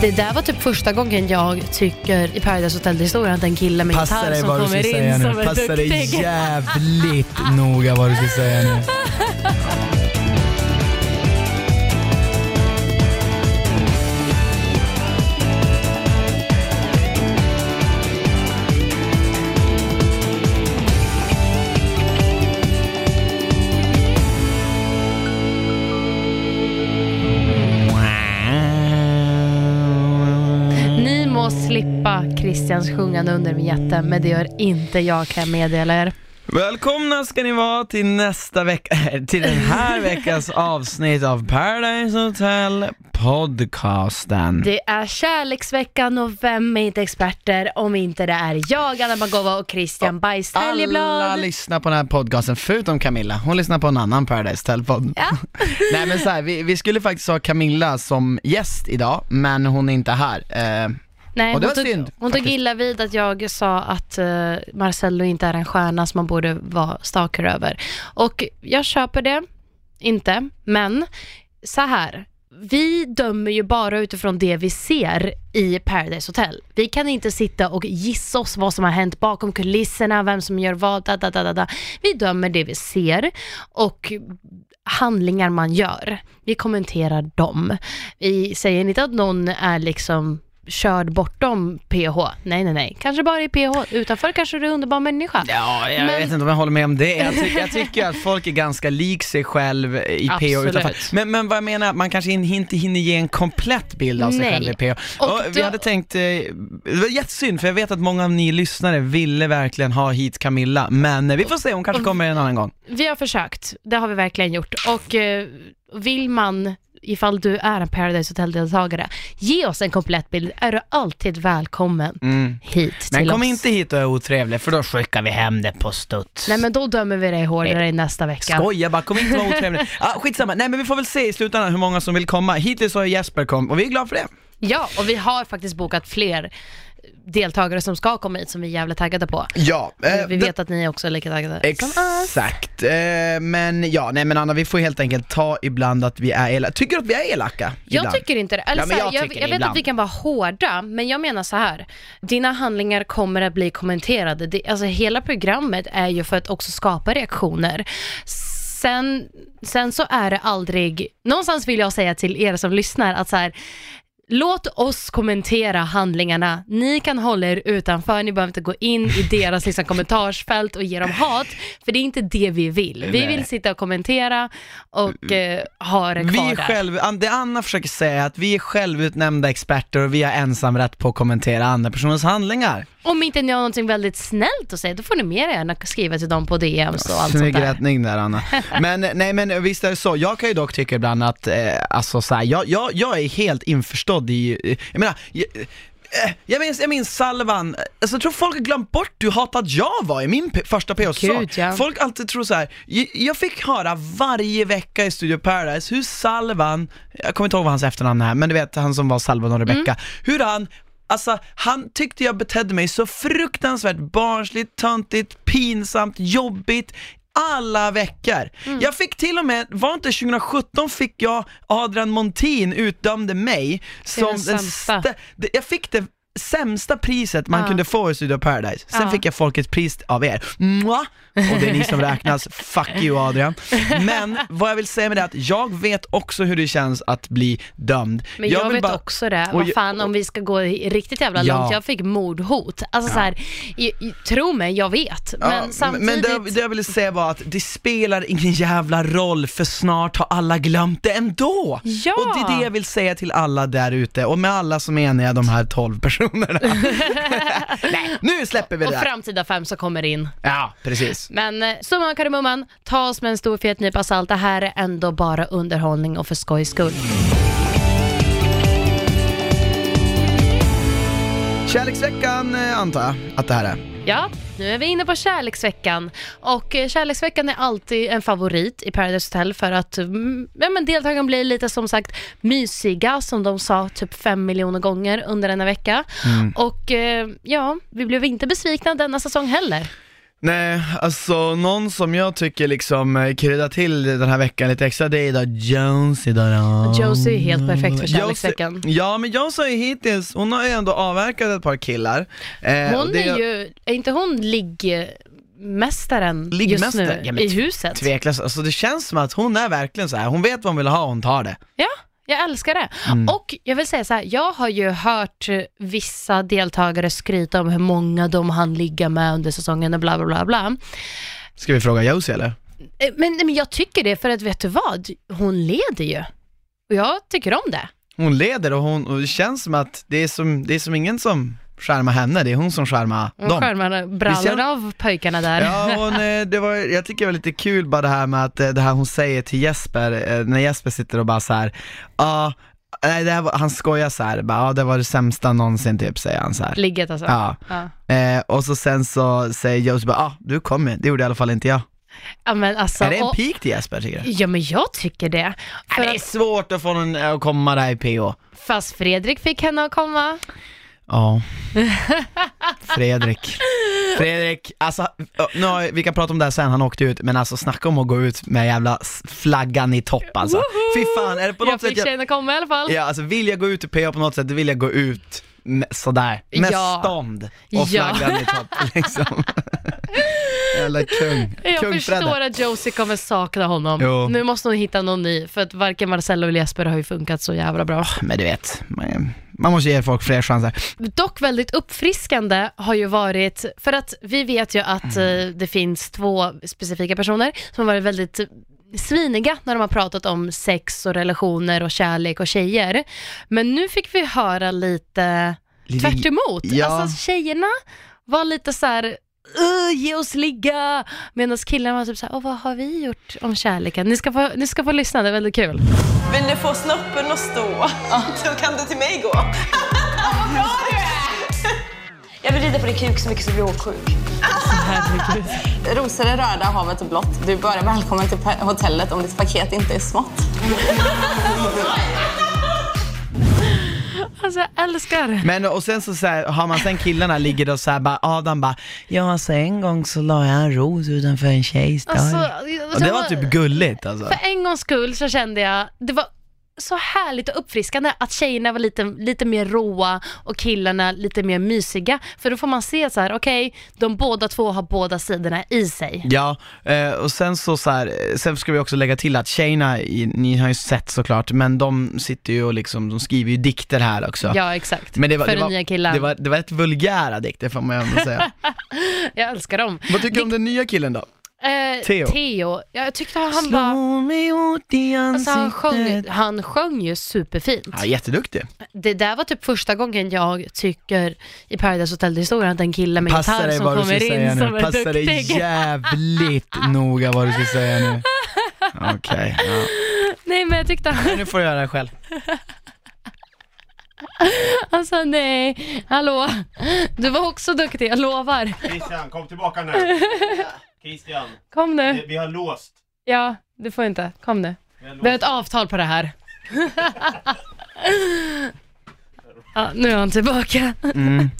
Det där var typ första gången jag tycker i Paradise Hotel-historien att en kille med Passa gitarr som kommer in som är Passa dig duktig. jävligt noga vad du ska säga nu. Christians sjungande under vinjetten, men det gör inte jag kan jag meddela er. Välkomna ska ni vara till nästa vecka, till den här veckas avsnitt av Paradise Hotel podcasten. Det är kärleksveckan och vem är inte experter om inte det är jag, Anna Bagova och Christian Bajs Alla lyssnar på den här podcasten förutom Camilla, hon lyssnar på en annan Paradise Hotel-podd. Ja. Nej men så här, vi, vi skulle faktiskt ha Camilla som gäst idag, men hon är inte här. Eh, Nej, Och det hon, var tog, synd, hon tog illa vid att jag sa att uh, Marcello inte är en stjärna som man borde vara stalker över. Och jag köper det, inte, men så här. Vi dömer ju bara utifrån det vi ser i Paradise Hotel. Vi kan inte sitta och gissa oss vad som har hänt bakom kulisserna, vem som gör vad, da, da, da, da. Vi dömer det vi ser och handlingar man gör. Vi kommenterar dem. Vi säger inte att någon är liksom körd bortom PH. Nej, nej, nej. Kanske bara i PH. Utanför kanske du är underbar människa. Ja, jag Men- vet inte om jag håller med om det. Jag tycker, jag tycker att folk är ganska lik sig själv i PH Absolut. utanför. Men, men vad jag menar, man kanske in- inte hinner ge en komplett bild av sig Nej. själv i PH. Och Och vi då- hade tänkt, eh, det var jättesynd för jag vet att många av ni lyssnare ville verkligen ha hit Camilla, men eh, vi får se, hon kanske kommer en annan gång. Vi har försökt. Det har vi verkligen gjort. Och eh, vill man ifall du är en Paradise Hotel-deltagare, ge oss en komplett bild. Är du alltid välkommen Mm. hit Men till kom oss. inte hit och är otrevlig för då skickar vi hem det på studs. Nej men då dömer vi dig hårdare i nästa vecka. Skoja bara, kom inte vara otrevlig. Ah, skitsamma, nej men vi får väl se i slutändan hur många som vill komma. Hittills har Jesper kommit och vi är glada för det. Ja, och vi har faktiskt bokat fler deltagare som ska komma hit som vi är jävligt taggade på. Ja, eh, vi vet att ni också är lika taggade som oss. Exakt, eh, men ja, nej men Anna vi får helt enkelt ta ibland att vi är elaka. Tycker du att vi är elaka? Jag ibland? tycker inte det. Eller Ja, men jag jag, jag, det vet att vi kan vara hårda, men jag menar så här. Dina handlingar kommer att bli kommenterade. Det, alltså hela programmet är ju för att också skapa reaktioner. Sen, sen så är det aldrig, någonstans vill jag säga till er som lyssnar att så här, Låt oss kommentera handlingarna. Ni kan hålla er utanför, ni behöver inte gå in i deras liksom, kommentarsfält och ge dem hat, för det är inte det vi vill. Vi Nej. vill sitta och kommentera och eh, ha det kvar Vi är där. själv, det Anna försöker säga är att vi är självutnämnda experter och vi har ensamrätt på att kommentera andra personers handlingar. Om inte ni har någonting väldigt snällt att säga, då får ni mer gärna skriva till dem på DMs och allt sånt Snygg där. rättning där Anna. Men nej men visst är det så, jag kan ju dock tycka ibland att, eh, alltså så här, jag, jag, jag är helt införstådd i, jag menar, jag, eh, jag minns, jag minns Salvan, alltså jag tror folk har glömt bort hur hatad jag var i min p- första PH-säsong. Gud, ja. Folk alltid tror så här. Jag, jag fick höra varje vecka i Studio Paradise hur Salvan, jag kommer inte ihåg vad hans efternamn är, men du vet han som var Salvan och Rebecca, Mm. hur han Alltså han tyckte jag betedde mig så fruktansvärt barnsligt, töntigt, pinsamt, jobbigt alla veckor. Mm. Jag fick till och med, var inte 2017 fick jag Adrian Montin utdömde mig som den sämsta. stä- Jag fick det sämsta priset man Ja. kunde få i Studio Paradise. Sen Ja. fick jag folkets pris av er. Mwah! Och det är ni som räknas, fuck you Adrian. Men vad jag vill säga med det är att jag vet också hur det känns att bli dömd. Men jag, vill vet bara- också det. Vad jag- fan om vi ska gå riktigt jävla Ja. långt. Jag fick mordhot. Alltså så här, tro mig, jag vet. Ja, Men samtidigt... Men det, det jag ville säga var att det spelar ingen jävla roll för snart har alla glömt det ändå. Ja. Och det är det jag vill säga till alla där ute och med alla så menar jag de här 12 personerna. Nej, nu släpper vi det och där. framtida fem som kommer in. Ja, precis. Men eh, summan av kardemumman, ta oss med en stor fet nypa salt. Det här är ändå bara underhållning och för skojs skull. Kärleksveckan eh, antar jag att det här är. Ja, nu är vi inne på kärleksveckan. Och eh, kärleksveckan är alltid en favorit i Paradise Hotel för att mm, ja, men deltagarna blir lite som sagt mysiga, som de sa typ fem miljoner gånger under denna vecka. Och eh, ja, vi blev inte besvikna denna säsong heller. Nej, alltså någon som jag tycker liksom eh, kryddar till den här veckan lite extra, det är Josie då. då. Josie är helt perfekt för Josie- kärleksveckan. Ja, men Josie har ju hittills, hon har ju ändå avverkat ett par killar. Eh, och Hon det är ju, är inte hon liggmästaren just Liggmästare? nu Ja, men i huset? Tveklöst, alltså det känns som att hon är verkligen så här. hon vet vad hon vill ha och hon tar det. Ja, jag älskar det. Mm. Och jag vill säga så här, jag har ju hört vissa deltagare skryta om hur många de hann ligga med under säsongen och bla bla bla bla. Ska vi fråga Josie eller? Eh, Men, men jag tycker det, för att vet du vad? Hon leder ju. Och jag tycker om det. Hon leder och, hon, och det känns som att det är som, det är som ingen som skärmar henne, det är hon som skärmar Hon dem. skärmar brallor av pojkarna där. Ja, hon, det var, jag tycker det var lite kul bara det här med att eh, det här hon säger till Jesper, eh, när Jesper sitter och bara så här, ja, nej, det här var, han skojar så här, bara, ja det var det sämsta någonsin typ säger han så här. Ligget alltså. Ja, Ja. eh, och så sen så säger Josie bara, ja du kom ju, det gjorde i alla fall inte jag. Ja, alltså, är det en och, pik till Jesper tycker du? ja men jag tycker det. För det är svårt att få någon att komma där i PO. fast Fredrik fick henne att komma. Ja. Fredrik. Fredrik, alltså, nu har, vi kan prata om det här sen, han åkte ut, men alltså snacka om att gå ut med jävla flaggan i topp alltså. Fy fan, är det på Jag något sätt fick jag, tjejen att komma i alla fall. Ja, alltså vill jag gå ut i PA på något sätt, då vill jag gå ut med, sådär, med Ja. stånd och Ja. flaggan i topp liksom. Jävla kung, Jag kung förstår Fredde. att Josie kommer sakna honom. Jo. Nu måste hon hitta någon ny, för att varken Marcello eller Jesper har ju funkat så jävla bra. Men du vet, man, man måste ge folk fler chanser. Dock väldigt uppfriskande har ju varit, för att vi vet ju att Mm. eh, det finns två specifika personer som har varit väldigt sviniga när de har pratat om sex och relationer och kärlek och tjejer. Men nu fick vi höra lite Lite- tvärt emot. Ja. Alltså tjejerna var lite så här. "Ugh, ge oss ligga! Medan killarna var typ såhär, Åh, vad har vi gjort om kärleken? Ni ska, få, ni ska få lyssna, det är väldigt kul. Vill du få snoppen att stå? Så kan du till mig gå. Jag vill rida på din kuk så mycket så blir åksjuk. Herregud. Rosor är röda, havet är blått. Du är bara välkommen till hotellet om ditt paket inte är smått. Alltså jag älskar. Men och sen så, så här, har man sen killarna ligger och så här, bara, Adam bara, ja alltså en gång så la jag en ros utanför en tjejs dörr. Alltså, och det var typ gulligt alltså. För en gångs skull så kände jag, det var så härligt och uppfriskande att tjejerna var lite, lite mer råa och killarna lite mer mysiga. För då får man se så här, okej, de båda två har båda sidorna i sig. Ja, eh, och sen så, så här, eh, sen ska vi också lägga till att tjejerna, ni har ju sett såklart, men de sitter ju och liksom, de skriver ju dikter här också. Ja, exakt. Men det var, För det, den nya var, killen. det, var, det var ett vulgära dikter får man ju ändå säga. Jag älskar dem. Vad tycker du om den nya killen då? Eh, Theo. Theo. Jag tyckte han var... Slå mig åt i Alltså han, sjöng, ansiktet. han sjöng ju superfint. Ja, jätteduktig. Det där var typ första gången jag tycker i Paradise Hotel-historien att en kille med Passa gitarr dig som kommer in som är Passa dig duktig. jävligt noga vad du ska säga nu. Okej, ja. Nej men jag tyckte han, Nej, Nu får du göra det själv. alltså nej, hallå, du var också duktig, jag lovar. Christian, kom tillbaka nu! Christian, Kom nu. vi har låst. Ja, du får inte, kom nu. Vi har Vi ett avtal på det här. Ja, nu är han tillbaka Mm.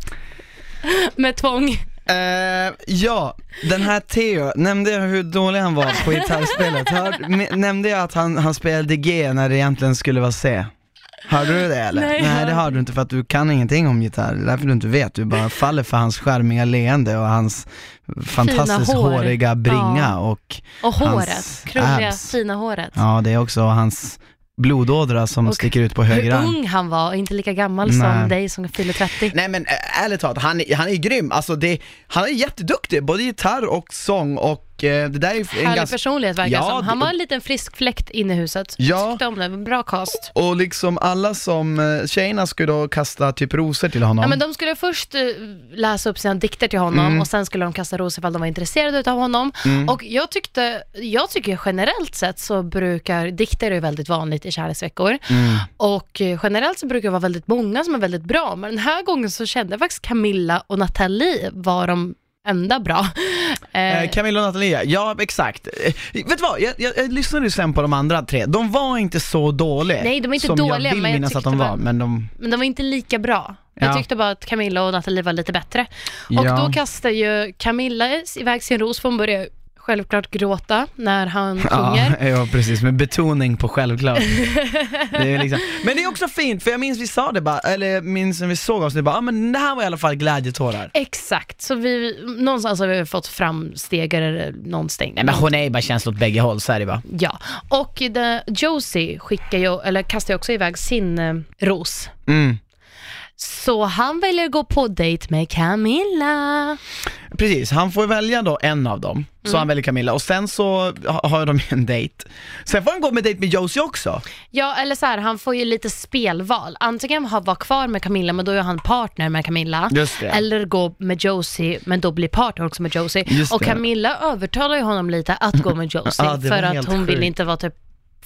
med tvång. Eh, ja, den här Theo, nämnde jag hur dålig han var på gitarrspelet? Hör, nämnde jag att han, han spelade G när det egentligen skulle vara C? Hörde du det eller? Nej, Nej det har du inte för att du kan ingenting om gitarr, det är därför du inte vet, du bara faller för hans charmiga leende och hans fantastiskt hår. håriga bringa Ja. och Och Hans håret, krulliga abs. fina håret. ja det är också hans blodådra som Och sticker ut på höger Hur arm. ung han var, inte lika gammal Nej. som dig som fyller 30. Nej men ärligt talat, han, är- han är grym, alltså det, han är jätteduktig, både gitarr och sång och det där är en Härlig ganska personlighet verkar Ja, som. Han var en liten frisk fläkt inne i huset. Ja. Tyckte om det, bra cast. Och liksom alla som, eh, tjejerna skulle då kasta typ rosor till honom. Ja, men de skulle först eh, läsa upp sina dikter till honom Mm. och sen skulle de kasta rosor ifall de var intresserade av honom. Mm. Och jag tyckte, jag tycker generellt sett så brukar, dikter är väldigt vanligt i kärleksveckor. Mm. Och eh, generellt så brukar det vara väldigt många som är väldigt bra, men den här gången så kände jag faktiskt Camilla och Nathalie var de enda bra. Eh, Eh, Camilla och Nathalie, ja exakt. Eh, vet du vad, jag, jag, jag lyssnade ju sen på de andra tre, de var inte så dåliga Nej, de är inte som dåliga, jag vill men jag minnas att de var, var- men de, men de var inte lika bra. Jag Ja. tyckte bara att Camilla och Nathalie var lite bättre. Och Ja. då kastar ju Camilla iväg sin ros, för hon börjar självklart gråta när han sjunger. Ja, ja, precis, med betoning på självklart. det är liksom. Men det är också fint, för jag minns vi sa det bara, eller minns när vi såg oss, det bara, ja men det här var i alla fall glädjetårar. Exakt, så vi, någonstans har vi fått fram steg eller någon stäng. Nej men hon är ju bara känslor åt bägge håll, så är det bara. Ja, och the, Josie skickar ju, eller kastar ju också iväg sin eh, ros. Mm. Så han väljer att gå på dejt med Camilla. Precis, han får välja då en av dem, så Mm. han väljer Camilla, och sen så ha- har de ju en dejt. Sen får han gå med dejt med Josie också. Ja, eller så här, han får ju lite spelval. Antingen ha- vara kvar med Camilla, men då är han partner med Camilla. Just det. Eller gå med Josie, men då blir partner också med Josie. Just och det. Camilla övertalar ju honom lite att gå med Josie, Ja, det var för att helt hon sjukt. vill inte vara typ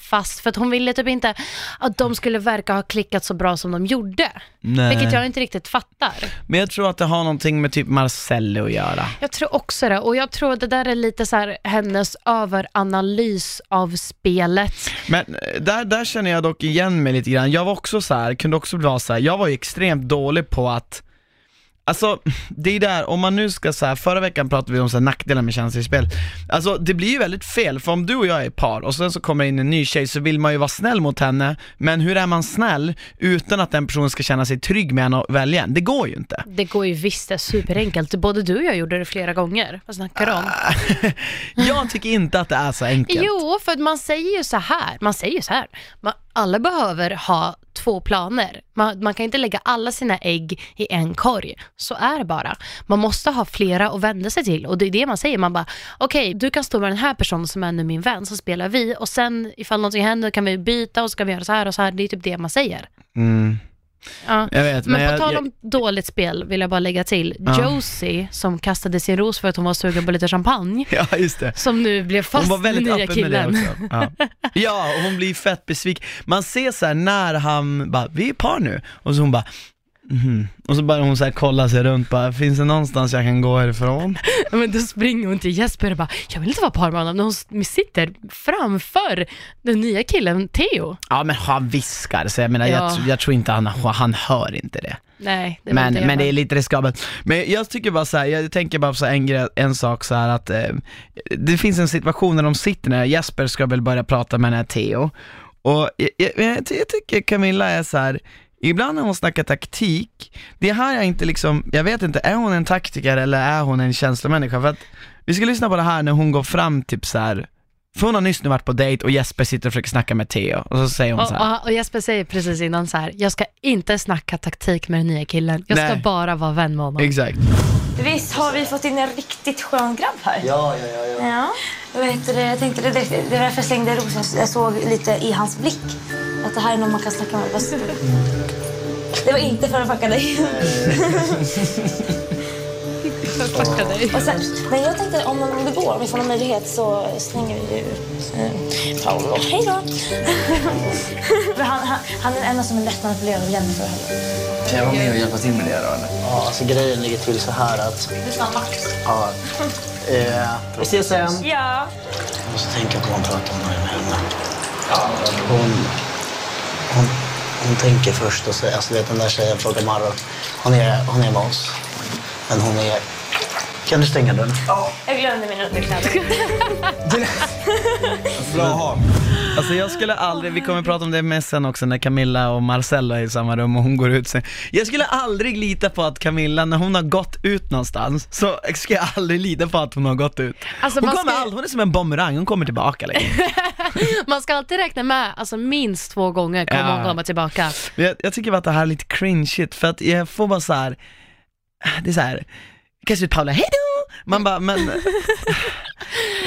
fast, för att hon ville typ inte att de skulle verka ha klickat så bra som de gjorde. Nej. Vilket jag inte riktigt fattar. Men jag tror att det har någonting med typ Marcello att göra. Jag tror också det, och jag tror att det där är lite så här hennes överanalys av spelet. Men eh, där, där känner jag dock igen mig lite grann. Jag var också så här, kunde också vara så här, jag var ju extremt dålig på att Alltså, det är där, om man nu ska så här, förra veckan pratade vi om så här, nackdelar med känslor i spel. Alltså det blir ju väldigt fel, för om du och jag är par och sen så kommer in en ny tjej så vill man ju vara snäll mot henne, men hur är man snäll utan att den personen ska känna sig trygg med en och välja en? Det går ju inte. Det går ju visst, det är superenkelt. Både du och jag gjorde det flera gånger. Vad snackar du om? jag tycker inte att det är så enkelt. Jo, för man säger ju så här. Man säger ju så här. Man, alla behöver ha två planer. Man, man kan inte lägga alla sina ägg i en korg. Så är det bara. Man måste ha flera att vända sig till och det är det man säger. Man bara, okej, du kan stå med den här personen som är nu min vän, så spelar vi och sen ifall någonting händer kan vi byta och så kan vi göra så här och så här. Det är typ det man säger. Mm, Ja. jag vet, Men, men, på tal jag, om dåligt spel vill jag bara lägga till. Ja. Josie som kastade sin ros för att hon var sugen på lite champagne. jag, ja just det. Som nu blev fast Hon var väldigt med nya öppen med det killen. också. Ja. ja, och hon blir fett besviken. Man ser så här när han bara, vi är par nu, och så hon bara Mhm. Och så börjar hon så här kolla sig runt bara, finns det någonstans jag kan gå härifrån? Ja, Men då springer hon till Jesper och bara, jag vill inte vara par med honom. När hon sitter framför den nya killen Theo. Ja men han viskar, så jag menar Ja. jag, tr- jag tror inte han, han hör inte det. Nej, det var Men, inte jag men det är lite riskabelt. Men jag tycker bara så här, jag tänker bara på så här en, grej, en sak så här att eh, det finns en situation när de sitter när Jesper ska väl börja prata med den här Theo och jag, jag, jag, jag tycker Camilla är så här. Ibland när hon snackar taktik, det här är inte liksom, jag vet inte, är hon en taktiker eller är hon en känslomänniska? För att, vi ska lyssna på det här när hon går fram typ så här för hon har nyss nu varit på dejt och Jesper sitter och försöker snacka med Theo och så säger hon så här. Och, och, och Jesper säger precis innan så här, jag ska inte snacka taktik med den nya killen. Jag ska Nej. bara vara vän med honom. Exakt. Visst har vi fått in en riktigt skön grabb här? Ja, ja, ja. ja. Ja. Jag, vet, det, jag tänkte det, det var därför jag slängde ros. Jag såg lite i hans blick att det här är någon man kan snacka med. Fast- Det var inte för att fucka dig. Fucka dig. Och sen, men jag tänkte om, om det går, om vi får någon möjlighet så slänger vi ut eh, Paolo. Hej då! Han, han, han är den enda som är lätt manipulerad av Jennifer. Kan jag vara med och hjälpa till med det då eller? Ja, alltså grejen ligger till så här att... Du sa Max. Ja, eh, vi ses sen. Ja. Jag måste tänka på vad hon pratar om när jag är med henne. Hon, hon, hon tänker först och säger, alltså vet den där tjejen frågar Marro. Hon är, hon är med oss. Men hon är... Kan du stänga dörren? Jag glömde mina underkläder. Alltså jag skulle aldrig, vi kommer prata om det med sen också när Camilla och Marcella är i samma rum och hon går ut sen. Jag skulle aldrig lita på att Camilla, när hon har gått ut någonstans, så ska jag aldrig lita på att hon har gått ut. Alltså, hon kommer ska- aldrig, hon är som en bumerang, hon kommer tillbaka liksom. Man ska alltid räkna med, alltså minst två gånger kommer Ja. hon komma tillbaka. Jag, jag tycker bara att det här är lite cringe för att jag får bara så här. det är så här. Kanske ut Paula, hejdå! Man bara, men eh.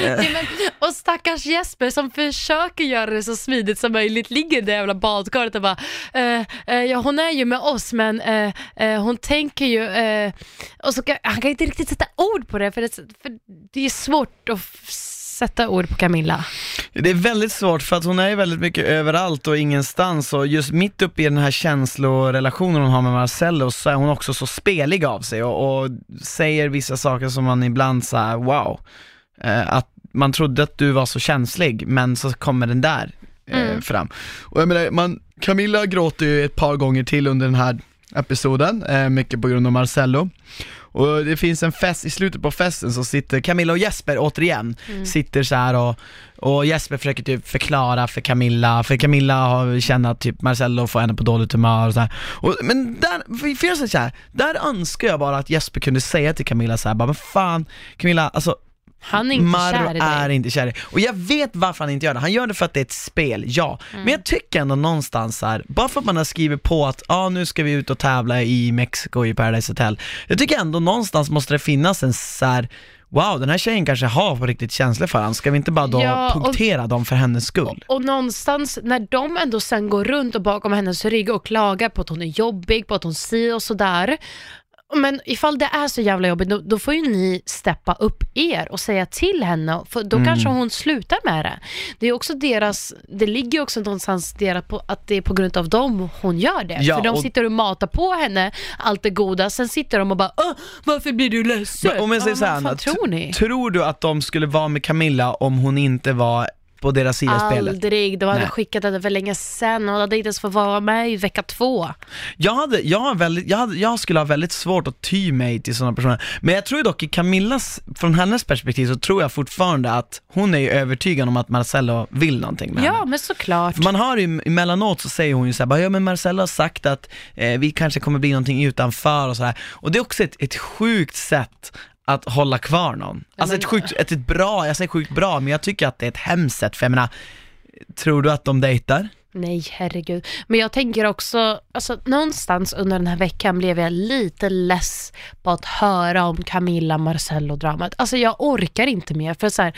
Nej, men, och stackars Jesper som försöker göra det så smidigt som möjligt, ligger i det jävla badkaret och bara, eh, eh, ja hon är ju med oss men eh, eh, hon tänker ju, eh, och så kan, han kan inte riktigt sätta ord på det för det, för det är svårt att sätta ord på Camilla. Det är väldigt svårt för att hon är väldigt mycket överallt och ingenstans och just mitt uppe i den här känslorelationen hon har med Marcello så är hon också så spelig av sig och, och säger vissa saker som man ibland säger wow, eh, att man trodde att du var så känslig men så kommer den där eh, fram. Och jag menar, man, Camilla gråter ju ett par gånger till under den här episoden, eh, mycket på grund av Marcello. Och det finns en fest, i slutet på festen så sitter Camilla och Jesper återigen, sitter så här och, och Jesper försöker typ förklara för Camilla, för Camilla har känner att typ Marcello får henne på dåligt humör och så här. Och, Men där, för, för jag så här, där önskar jag bara att Jesper kunde säga till Camilla så här, bara men fan Camilla, alltså Han är inte Marro kär i dig. är inte kär i dig. Och jag vet varför han inte gör det, han gör det för att det är ett spel, ja. Mm. Men jag tycker ändå någonstans så här, bara för att man har skrivit på att ah, nu ska vi ut och tävla i Mexiko i Paradise Hotel. Jag tycker ändå någonstans måste det finnas en så här. Wow, den här tjejen kanske har på riktigt känslor för honom, ska vi inte bara då Ja, och- punktera dem för hennes skull? Och någonstans när de ändå sen går runt och bakom hennes rygg och klagar på att hon är jobbig, på att hon säger och sådär. Men ifall det är så jävla jobbigt, då, då får ju ni steppa upp er och säga till henne, för då Mm. kanske hon slutar med det. Det är också deras, det ligger ju också någonstans deras på, att det är på grund av dem hon gör det. Ja, för de och- sitter och matar på henne allt det goda, sen sitter de och bara Åh, varför blir du ledsen? Men om jag säger Ja, så här, Anna, tror ni? tror du att de skulle vara med Camilla om hon inte var på deras sida i spelet? Aldrig, de hade Nej. skickat henne för länge sedan och hade inte ens fått vara med i vecka två. Jag, hade, jag, har väldigt, jag, hade, jag skulle ha väldigt svårt att ty mig till sådana personer, men jag tror dock i Camillas, från hennes perspektiv så tror jag fortfarande att hon är ju övertygad om att Marcello vill någonting med Ja, henne. men såklart. För man har ju emellanåt så säger hon ju såhär, ja men Marcello har sagt att eh, vi kanske kommer bli någonting utanför och sådär. Och det är också ett, ett sjukt sätt att hålla kvar någon. Alltså men- ett sjukt, ett, ett bra, jag säger sjukt bra, men jag tycker att det är ett hemskt sätt, för jag menar, tror du att de dejtar? Nej, herregud. Men jag tänker också, alltså någonstans under den här veckan blev jag lite less på att höra om Camilla Marcello-dramat. Alltså jag orkar inte mer, för så här,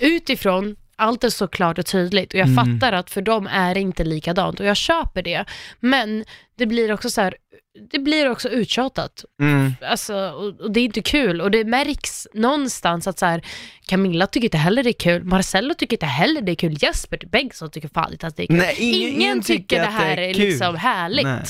utifrån allt är så klart och tydligt och jag fattar att för dem är det inte likadant och jag köper det. Men det blir också så här, det blir också uttjatat. Mm. Alltså, och, och det är inte kul och det märks någonstans att så här, Camilla tycker inte heller det är kul, Marcello tycker inte heller det är kul, Jesper Bengtsson tycker fan inte att det är kul. Nej, ingen- ingen, tycker, tycker det här är är, liksom härligt. Nej.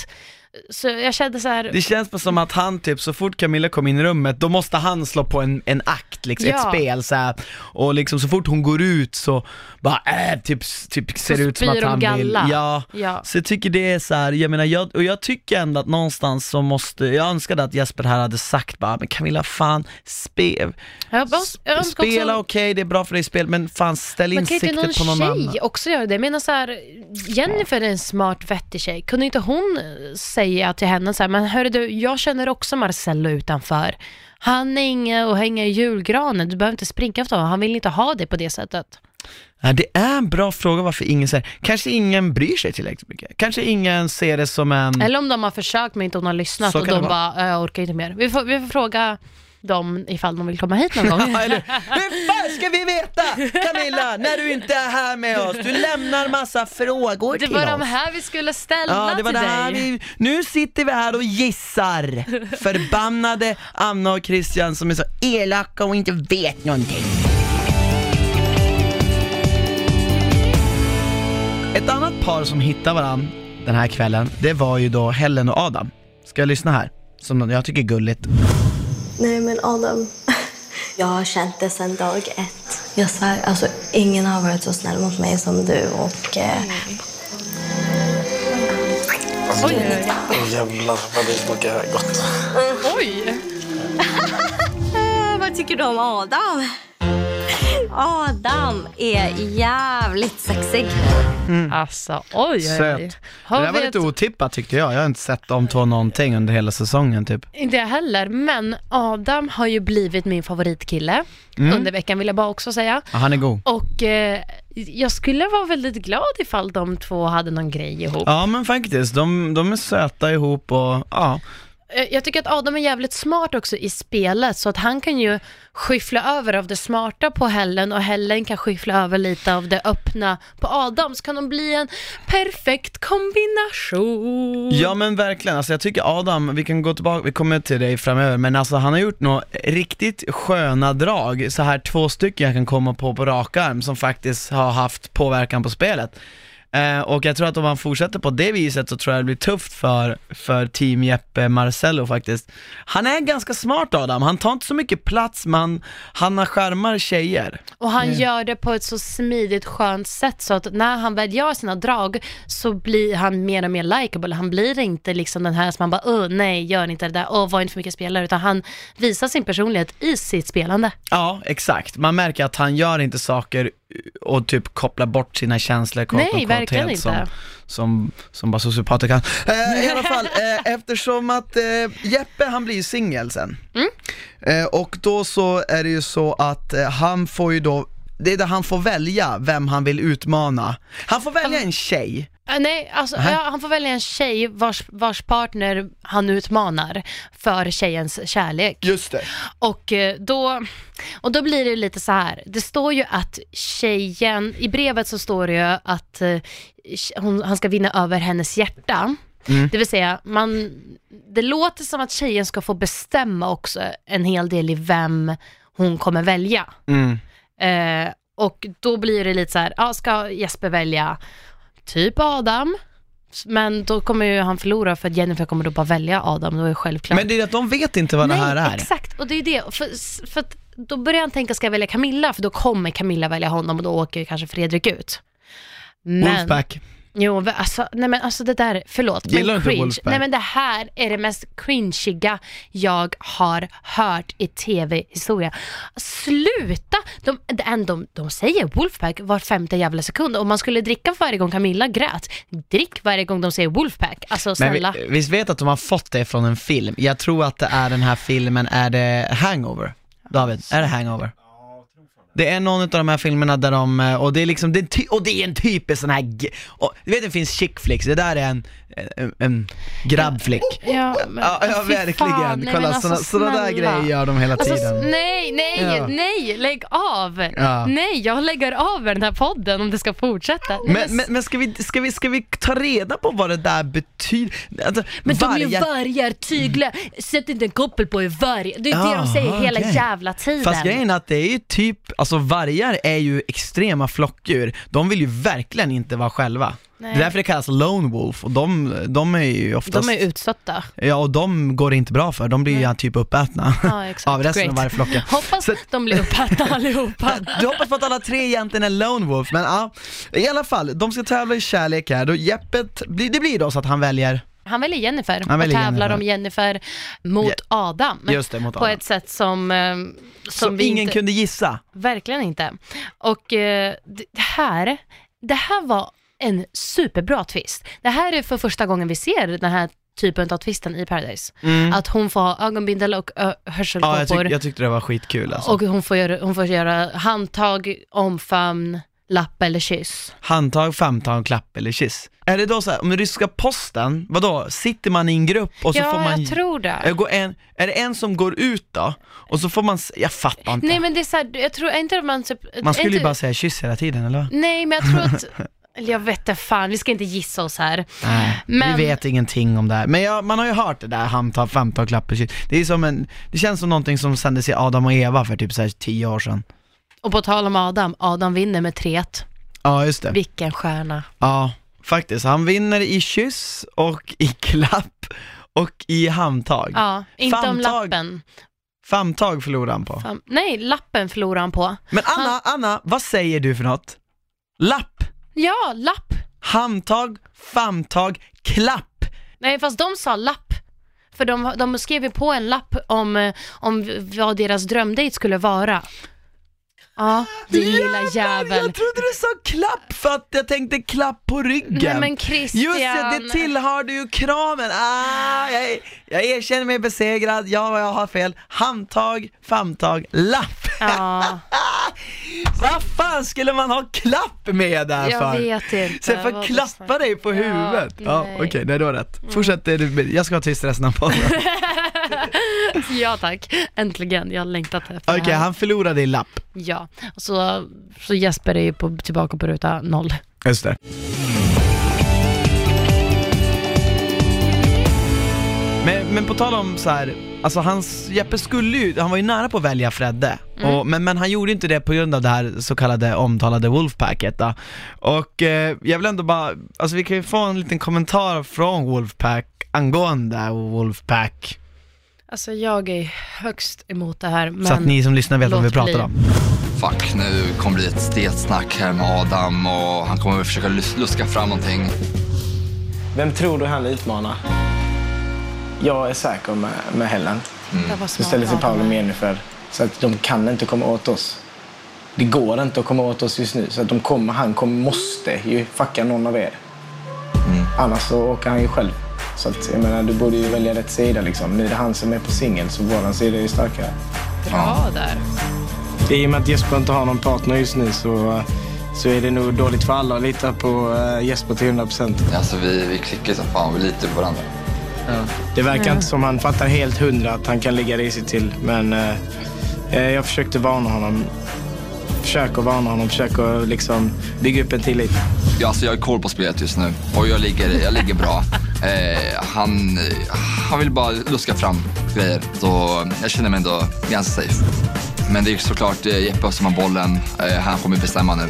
Så jag kände så här, Det känns bara som att han typ, så fort Camilla kom in i rummet, då måste han slå på en, en akt, liksom, ett Ja. spel så här. Och liksom så fort hon går ut så bara äh, typ, typ ser Så ut som att de han vill, galla. ja. ja. Så jag tycker det är så här, jag menar, jag, och jag tycker ändå att någonstans så måste, jag önskade att Jesper här hade sagt bara, men Camilla fan, spe, Jag, bara, jag önskar spela också, okej, det är bra för dig i spel, men fan ställ in men kan inte någon siktet på någon annan. tjej också göra det? Jag menar så här, Jennifer är en smart vettig tjej. Kunde inte hon eh, säga till henne så här, men hörru du, jag känner också Marcello utanför. Han är inge och hänga i julgranen, du behöver inte springa efter honom, han vill inte ha det på det sättet. Nej, det är en bra fråga varför ingen säger, kanske ingen bryr sig tillräckligt mycket, kanske ingen ser det som en Eller om de har försökt men inte hon har lyssnat Så och de bara, "Äh, jag orkar inte mer. Vi får, vi får fråga dem ifall de vill komma hit någon gång. Ja, eller, hur fan ska vi veta Camilla, när du inte är här med oss? Du lämnar massa frågor Det till var oss. de här vi skulle ställa Ja, det var till det här dig. vi, nu sitter vi här och gissar. Förbannade Anna och Christian som är så elaka och inte vet någonting. Ett annat par som hittar varandra den här kvällen, det var ju då Helen och Adam. Ska jag lyssna här? Som jag tycker är gulligt. Nej men Adam, jag har känt det sedan dag ett. Jag svär, alltså ingen har varit så snäll mot mig som du och... Eh, Jävlar vad det smakar gott. Oj! vad tycker du om Adam? Adam är jävligt sexig. Alltså, oj, oj, oj. Söt. Har det där var lite otippat tyckte jag, jag har inte sett de två någonting under hela säsongen typ. Inte jag heller, men Adam har ju blivit min favoritkille Mm. under veckan vill jag bara också säga. Ja, han är god. Och eh, jag skulle vara väldigt glad ifall de två hade någon grej ihop. Ja men faktiskt, de, de är söta ihop och ja. Eh, jag tycker att Adam är jävligt smart också i spelet så att han kan ju skyffla över av det smarta på Helen och Helen kan skyffla över lite av det öppna på Adam så kan de bli en perfekt kombination. Ja men verkligen, alltså jag tycker Adam, vi kan gå tillbaka, vi kommer till dig framöver, men alltså han har gjort några riktigt sköna drag, så här två stycken jag kan komma på på rak arm som faktiskt har haft påverkan på spelet. Eh, och jag tror att om han fortsätter på det viset så tror jag det blir tufft för, för team Jeppe Marcello faktiskt. Han är ganska smart Adam, han tar inte så mycket plats men han har skärmar tjejer. Och han gör det på ett så smidigt, skönt sätt så att när han väl gör sina drag så blir han mer och mer likable. Han blir inte liksom den här som man bara, åh nej, gör inte det där, åh var inte för mycket spelare, utan han visar sin personlighet i sitt spelande. Ja, exakt. Man märker att han gör inte saker och typ kopplar bort sina känslor quote Nej, inte. Som, som, som bara sociopater kan. Eh, I alla fall, eh, eftersom att eh, Jeppe han blir ju singel sen. Mm. Eh, och då så är det ju så att eh, han får ju då, det är där han får välja vem han vill utmana. Han får välja en tjej. Äh, nej, alltså, Nähä. ja, han får välja en tjej vars, vars partner han utmanar för tjejens kärlek. Just det. Och, eh, då, och då blir det lite så här. det står ju att tjejen, i brevet så står det ju att eh, hon, han ska vinna över hennes hjärta. Mm. Det vill säga, man, det låter som att tjejen ska få bestämma också en hel del i vem hon kommer välja. Mm. Eh, och då blir det lite så här, ja, ska Jesper välja typ Adam? Men då kommer ju han förlora för att Jennifer kommer då bara välja Adam, då är det självklart. Men det är att de vet inte vad Nej, det här är. exakt. Och det är det. För, för då börjar han tänka, ska jag välja Camilla? För då kommer Camilla välja honom och då åker kanske Fredrik ut. Men, Wolfpack. Jo, alltså, nej men alltså det där, förlåt, Gillar men cringe. Wolfpack? Nej men det här är det mest cringiga jag har hört i tv-historia. Sluta! De, de, de, de säger Wolfpack var femte jävla sekund. Om man skulle dricka varje gång Camilla grät, drick varje gång de säger Wolfpack. Alltså Men snälla. vi, visst vet att de har fått det från en film? Jag tror att det är den här filmen, är det Hangover? David, är det Hangover? Det är någon av de här filmerna där de, eh, och det är liksom, det är ty- och det är en typisk sån här, och, du vet det finns chick flicks, det där är en, en, en grabbflick. Ja, men, Ja, ja verkligen. fan. Nej, Kolla, alltså, såna, såna där grejer gör de hela Alltså, tiden. nej, nej, Ja. nej, lägg av. Ja. Nej, jag lägger av den här podden om det ska fortsätta. Men, men, men ska, vi, ska, vi, ska vi ta reda på vad det där betyder? Alltså, Men de är vargar- vargar, tygla, sätt inte en koppel på en varg. Det är det de säger Jaha, hela jävla tiden. Fast grejen är att det är ju typ, alltså vargar är ju extrema flockdjur, de vill ju verkligen inte vara själva. Nej. Det är därför det kallas lone wolf och de, de är ju oftast, De är utstötta. ja och de går det inte bra för, de blir ju typ uppätna Ja, exakt. av resten Great. av vargflocken. Hoppas Så- de blir uppätna allihopa. Du hoppas på att alla tre egentligen är lone wolf, men ja, i alla fall, de ska tävla i kärlek här, då Jeppet, det blir då så att han väljer, Han väljer Jennifer Han väljer och tävlar Jennifer. om Jennifer mot Ja, Adam. just det, mot På Adam. ett sätt som, eh, som, som vi ingen inte, kunde gissa. Verkligen inte. Och eh, det det här, det här var en superbra twist. Det här är för första gången vi ser den här typen av twisten i Paradise. Att hon får ha ögonbindel och ö- Ja, jag, hörselkåpor tyck, jag tyckte det var skitkul alltså. och hon får, göra, hon får göra handtag, omfamn, lapp eller kyss. Handtag, famntag, klapp eller kyss. Är det då så här, om ryska posten, vadå, sitter man i en grupp och så ja, får man... jag tror det. Jag går en, är det en som går ut då? Och så får man, jag fattar inte. Nej men det är så här, jag tror inte att man... Typ, man skulle inte, ju bara säga kyss hela tiden eller vad? Nej men jag tror att, eller jag vet inte fan, vi ska inte gissa oss här. Nej, Men- vi vet ingenting om det här. Men jag, man har ju hört det där, handtag, famntag, klapp och kyss. Det är som en, det känns som någonting som sändes i Adam och Eva för typ så här tio år sedan. Och på tal om Adam, Adam vinner med 3-1. Ja, just det. Vilken stjärna. Ja, faktiskt. Han vinner i kyss och i klapp och i handtag. Ja, inte om Famntag. lappen. Famntag förlorar han på. Fam- Nej, lappen förlorar han på. Men Anna, Anna, vad säger du för något? Lapp, Ja, lapp. handtag, famtag, klapp. Nej, fast de sa lapp. För de, de skrev ju på en lapp om, eh, om vad deras drömdejt skulle vara. Ja, din lilla jävel. Jag trodde du sa klapp för att jag tänkte klapp på ryggen. Nej men Christian. Just det, det tillhörde ju kramen. Ah, jag, jag erkänner mig besegrad, ja jag har fel. Handtag, famtag, lapp. Ja, Vad fan skulle man ha klapp med där jag för? vet inte. Jag får vad du klappa dig på Ja, huvudet? Ja, okej, nej du har rätt. Fortsätt, det du- jag ska vara tyst resten av podden. Ja tack, äntligen. Jag har längtat efter Okej, han förlorade i lapp. Ja, så, så Jesper är ju på, tillbaka på ruta noll. Just det. Men, men på tal om så här, alltså hans, Jeppe skulle ju, han var ju nära på att välja Fredde, Mm. och, men, men han gjorde inte det på grund av det här så kallade omtalade Wolfpacket då. Och eh, jag vill ändå bara, alltså vi kan ju få en liten kommentar från Wolfpack angående Wolfpack, Alltså jag är högst emot det här, men så att ni som lyssnar vet vad vi pratar bli. om. Fuck, nu kommer det bli ett stelt snack här med Adam och han kommer försöka lus- luska fram någonting. Vem tror du han utmanar? Jag är säker med, med Helen. det Så smart ställer sig Paolo och. Jennifer. Så att de kan inte komma åt oss. Det går inte att komma åt oss just nu. Så att de kommer, han kommer, måste ju fucka någon av er. Annars så åker han ju själv. Så att, jag menar, du borde ju välja rätt sida liksom. Nu är det han som är på singel, så våran sida är ju starkare. Bra där. I och med att Jesper inte har någon partner just nu så, så är det nog dåligt för alla att lita på eh, Jesper till 100 procent. Alltså vi, vi klickar som fan, vi litar på varandra. Det verkar inte som han fattar helt hundra att han kan ligga risigt till. Men eh, eh, jag försökte varna honom. Försök att varna honom, försök att liksom bygga upp en tillit. Ja, alltså jag har koll på spelet just nu och jag ligger, jag ligger bra. Eh, han, han vill bara luska fram grejer, så jag känner mig ändå ganska safe. Men det är såklart eh, Jeppe som har bollen, eh, han kommer bestämma nu.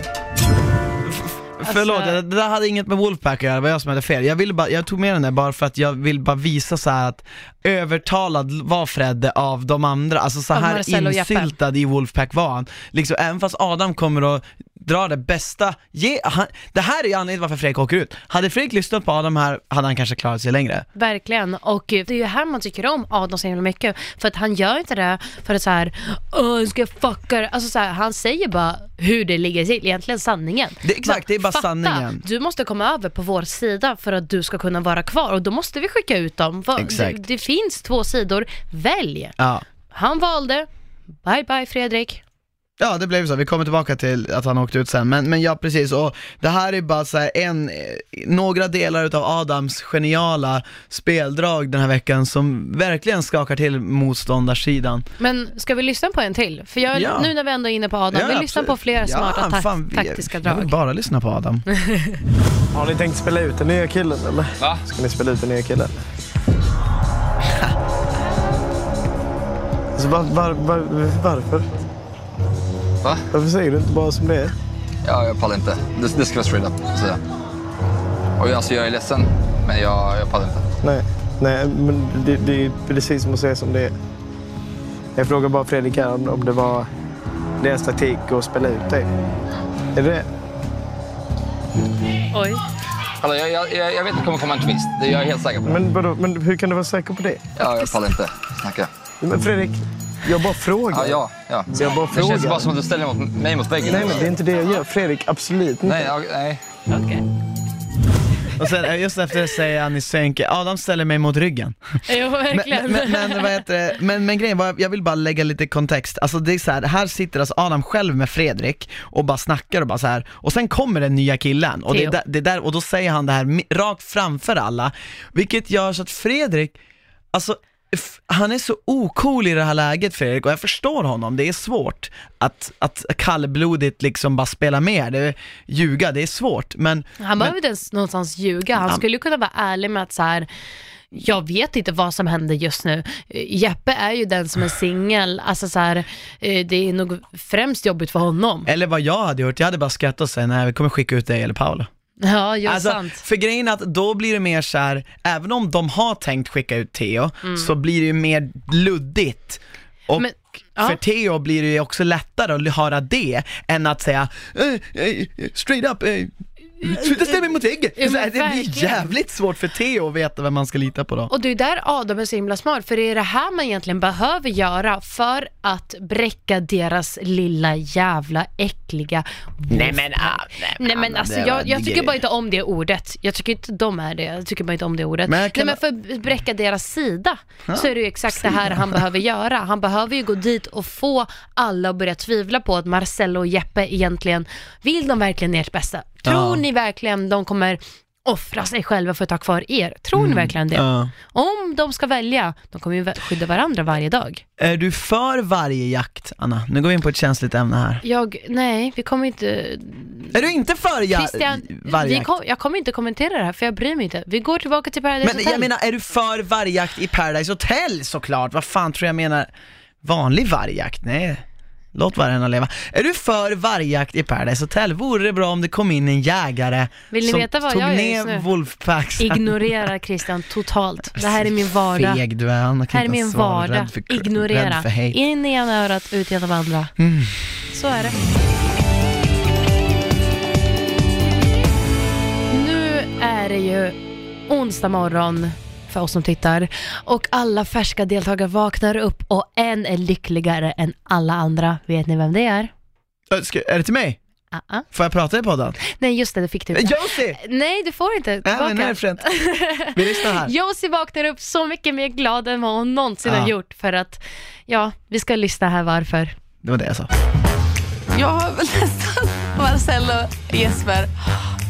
Förlåt, det, där hade inget med Wolfpack att göra, det var jag som hade fel. Jag, ville bara, jag tog med den där bara för att jag vill bara visa så att övertalad var Fredde av de andra, alltså så här och insyltad i Wolfpack var han. Liksom, även fast Adam kommer att dra det bästa, ge, han, det här är ju anledningen varför Fredrik åker ut. Hade Fredrik lyssnat på Adam här, hade han kanske klarat sig längre. Verkligen, och eh, det är ju här man tycker om Adam så himla mycket. För att han gör inte det för att så här, åh, jag ska fucka det." Alltså så här, han säger bara hur det ligger till, egentligen sanningen. Det- exakt, det är bara fatta, sanningen." Du måste komma över på vår sida för att du ska kunna vara kvar och då måste vi skicka ut dem. Det, det finns två sidor, välj. Ja. Han valde, bye bye Fredrik. Ja det blev så, vi kommer tillbaka till att han åkte ut sen, men, men ja precis, och det här är bara så här en, några delar utav Adams geniala speldrag den här veckan som verkligen skakar till motståndarsidan. Men ska vi lyssna på en till? För jag, Ja. nu när vi ändå är inne på Adam, Ja, vi lyssnar på absolut. fler smarta Ja, tak- fan, vi- taktiska Jag vill drag. bara lyssna på Adam. Har ni tänkt spela ut den nya killen eller? Va? Ska ni spela ut den nya killen? alltså, var, var, var, varför? Va? Varför säger du inte bara som det är? Ja, jag pallar inte. Det, det ska vara straight up, säga. Och alltså, jag är ledsen, men jag, jag pallar inte. Nej, nej men det, det är precis som att säga som det är. Jag frågar bara Fredrik här om, om det var deras taktik att spela ut dig. Är det det? Oj. Alltså, jag, jag, jag jag vet att det kommer komma en twist, det är jag helt säker på. Men, vadå, men hur kan du vara säker på det? Ja, jag pallar inte snacka. Men Fredrik, jag bara frågar. Ja, ja. ja. Jag bara det känns frågar. bara som att du ställer mot, mig mot väggen. Nej, men det är inte det jag gör. Fredrik, absolut inte. Nej, ja, nej. Okej. Och sen eh, just efter det säger Annie Sönke, Adam ställer mig mot ryggen. Jo, Men, verkligen. men, men, vad heter det? men, men grejen var, jag vill bara lägga lite kontext, alltså det är så här, här sitter alltså Adam själv med Fredrik och bara snackar och bara så här och sen kommer den nya killen och, det det är där, och då säger han det här rakt framför alla, vilket gör så att Fredrik, alltså han är så ocool i det här läget Fredrik och jag förstår honom, det är svårt att, att kallblodigt liksom bara spela med, det, ljuga, det är svårt men Han behöver inte ens någonstans ljuga. Han Ja. skulle kunna vara ärlig med att så här. Jag vet inte vad som händer just nu. Jeppe är ju den som är singel, alltså så här, eh, det är nog främst jobbigt för honom. Eller vad jag hade gjort, jag hade bara skrattat och sagt nej vi kommer skicka ut dig eller Paolo. Ja, jo, Alltså, sant. för grejen är att då blir det mer så här, även om de har tänkt skicka ut Theo, så blir det ju mer luddigt. Och Mm. Men- ja. för Theo blir det ju också lättare att höra det, än att säga eh, eh, straight up, eh, sluta ställa mig mot väggen. Ja, det blir jävligt svårt för Theo att veta vem man ska lita på då. Och det är där Adam är så himla smart, för det är det här man egentligen behöver göra för att bräcka deras lilla jävla äckliga Nej men, ah, Nej men ah, alltså jag, jag tycker bara inte om det ordet. Jag tycker inte de är det. Jag tycker bara inte om det ordet. Men Nej men för att bräcka deras sida så är det ju exakt det här han behöver göra. Han behöver ju gå dit och få alla att börja tvivla på att Marcello och Jeppe egentligen, vill de verkligen ert bästa? Tror Ja. ni verkligen de kommer offra sig själva för att ta kvar er. Tror ni verkligen det? Mm. Ja. Om de ska välja, de kommer ju skydda varandra varje dag. Är du för varje jakt, Anna? Nu går vi in på ett känsligt ämne här. Jag, nej, vi kommer inte... Är du inte för ja, Christian, varje jakt? kom, jag kommer inte kommentera det här för jag bryr mig inte. Vi går tillbaka till Paradise Men Hotel. jag menar, är du för vargjakt i Paradise Hotel såklart? Vad fan tror jag menar? Vanlig vargjakt? Nej. Låt vargarna leva. Är du för vargjakt i Paradise Hotel? Vore det bra om det kom in en jägare Vill ni som veta vad tog jag gör ner just nu? Wolfpacksen? Ignorera Christian totalt. Det här är min vardag. Feg du är, Anna kan här är inte min svara, vardag. rädd för, Ignorera. Rädd för hate. In i ena örat, ut genom andra. Mm. Så är det. Nu är det ju onsdag morgon för oss som tittar och alla färska deltagare vaknar upp och en är lyckligare än alla andra. Vet ni vem det är? Äh, Ska, är det till mig? Uh-uh. Får jag prata i podden? Nej just det, det fick du inte. Josie! Nej, du får inte. Nej men är Tillbaka. det fränt. Vi lyssnar här. Josie vaknar upp så mycket mer glad än vad hon någonsin Ja. har gjort för att, ja, vi ska lyssna här varför. Det var det jag sa. Jag har väl nästan Marcello, Jesper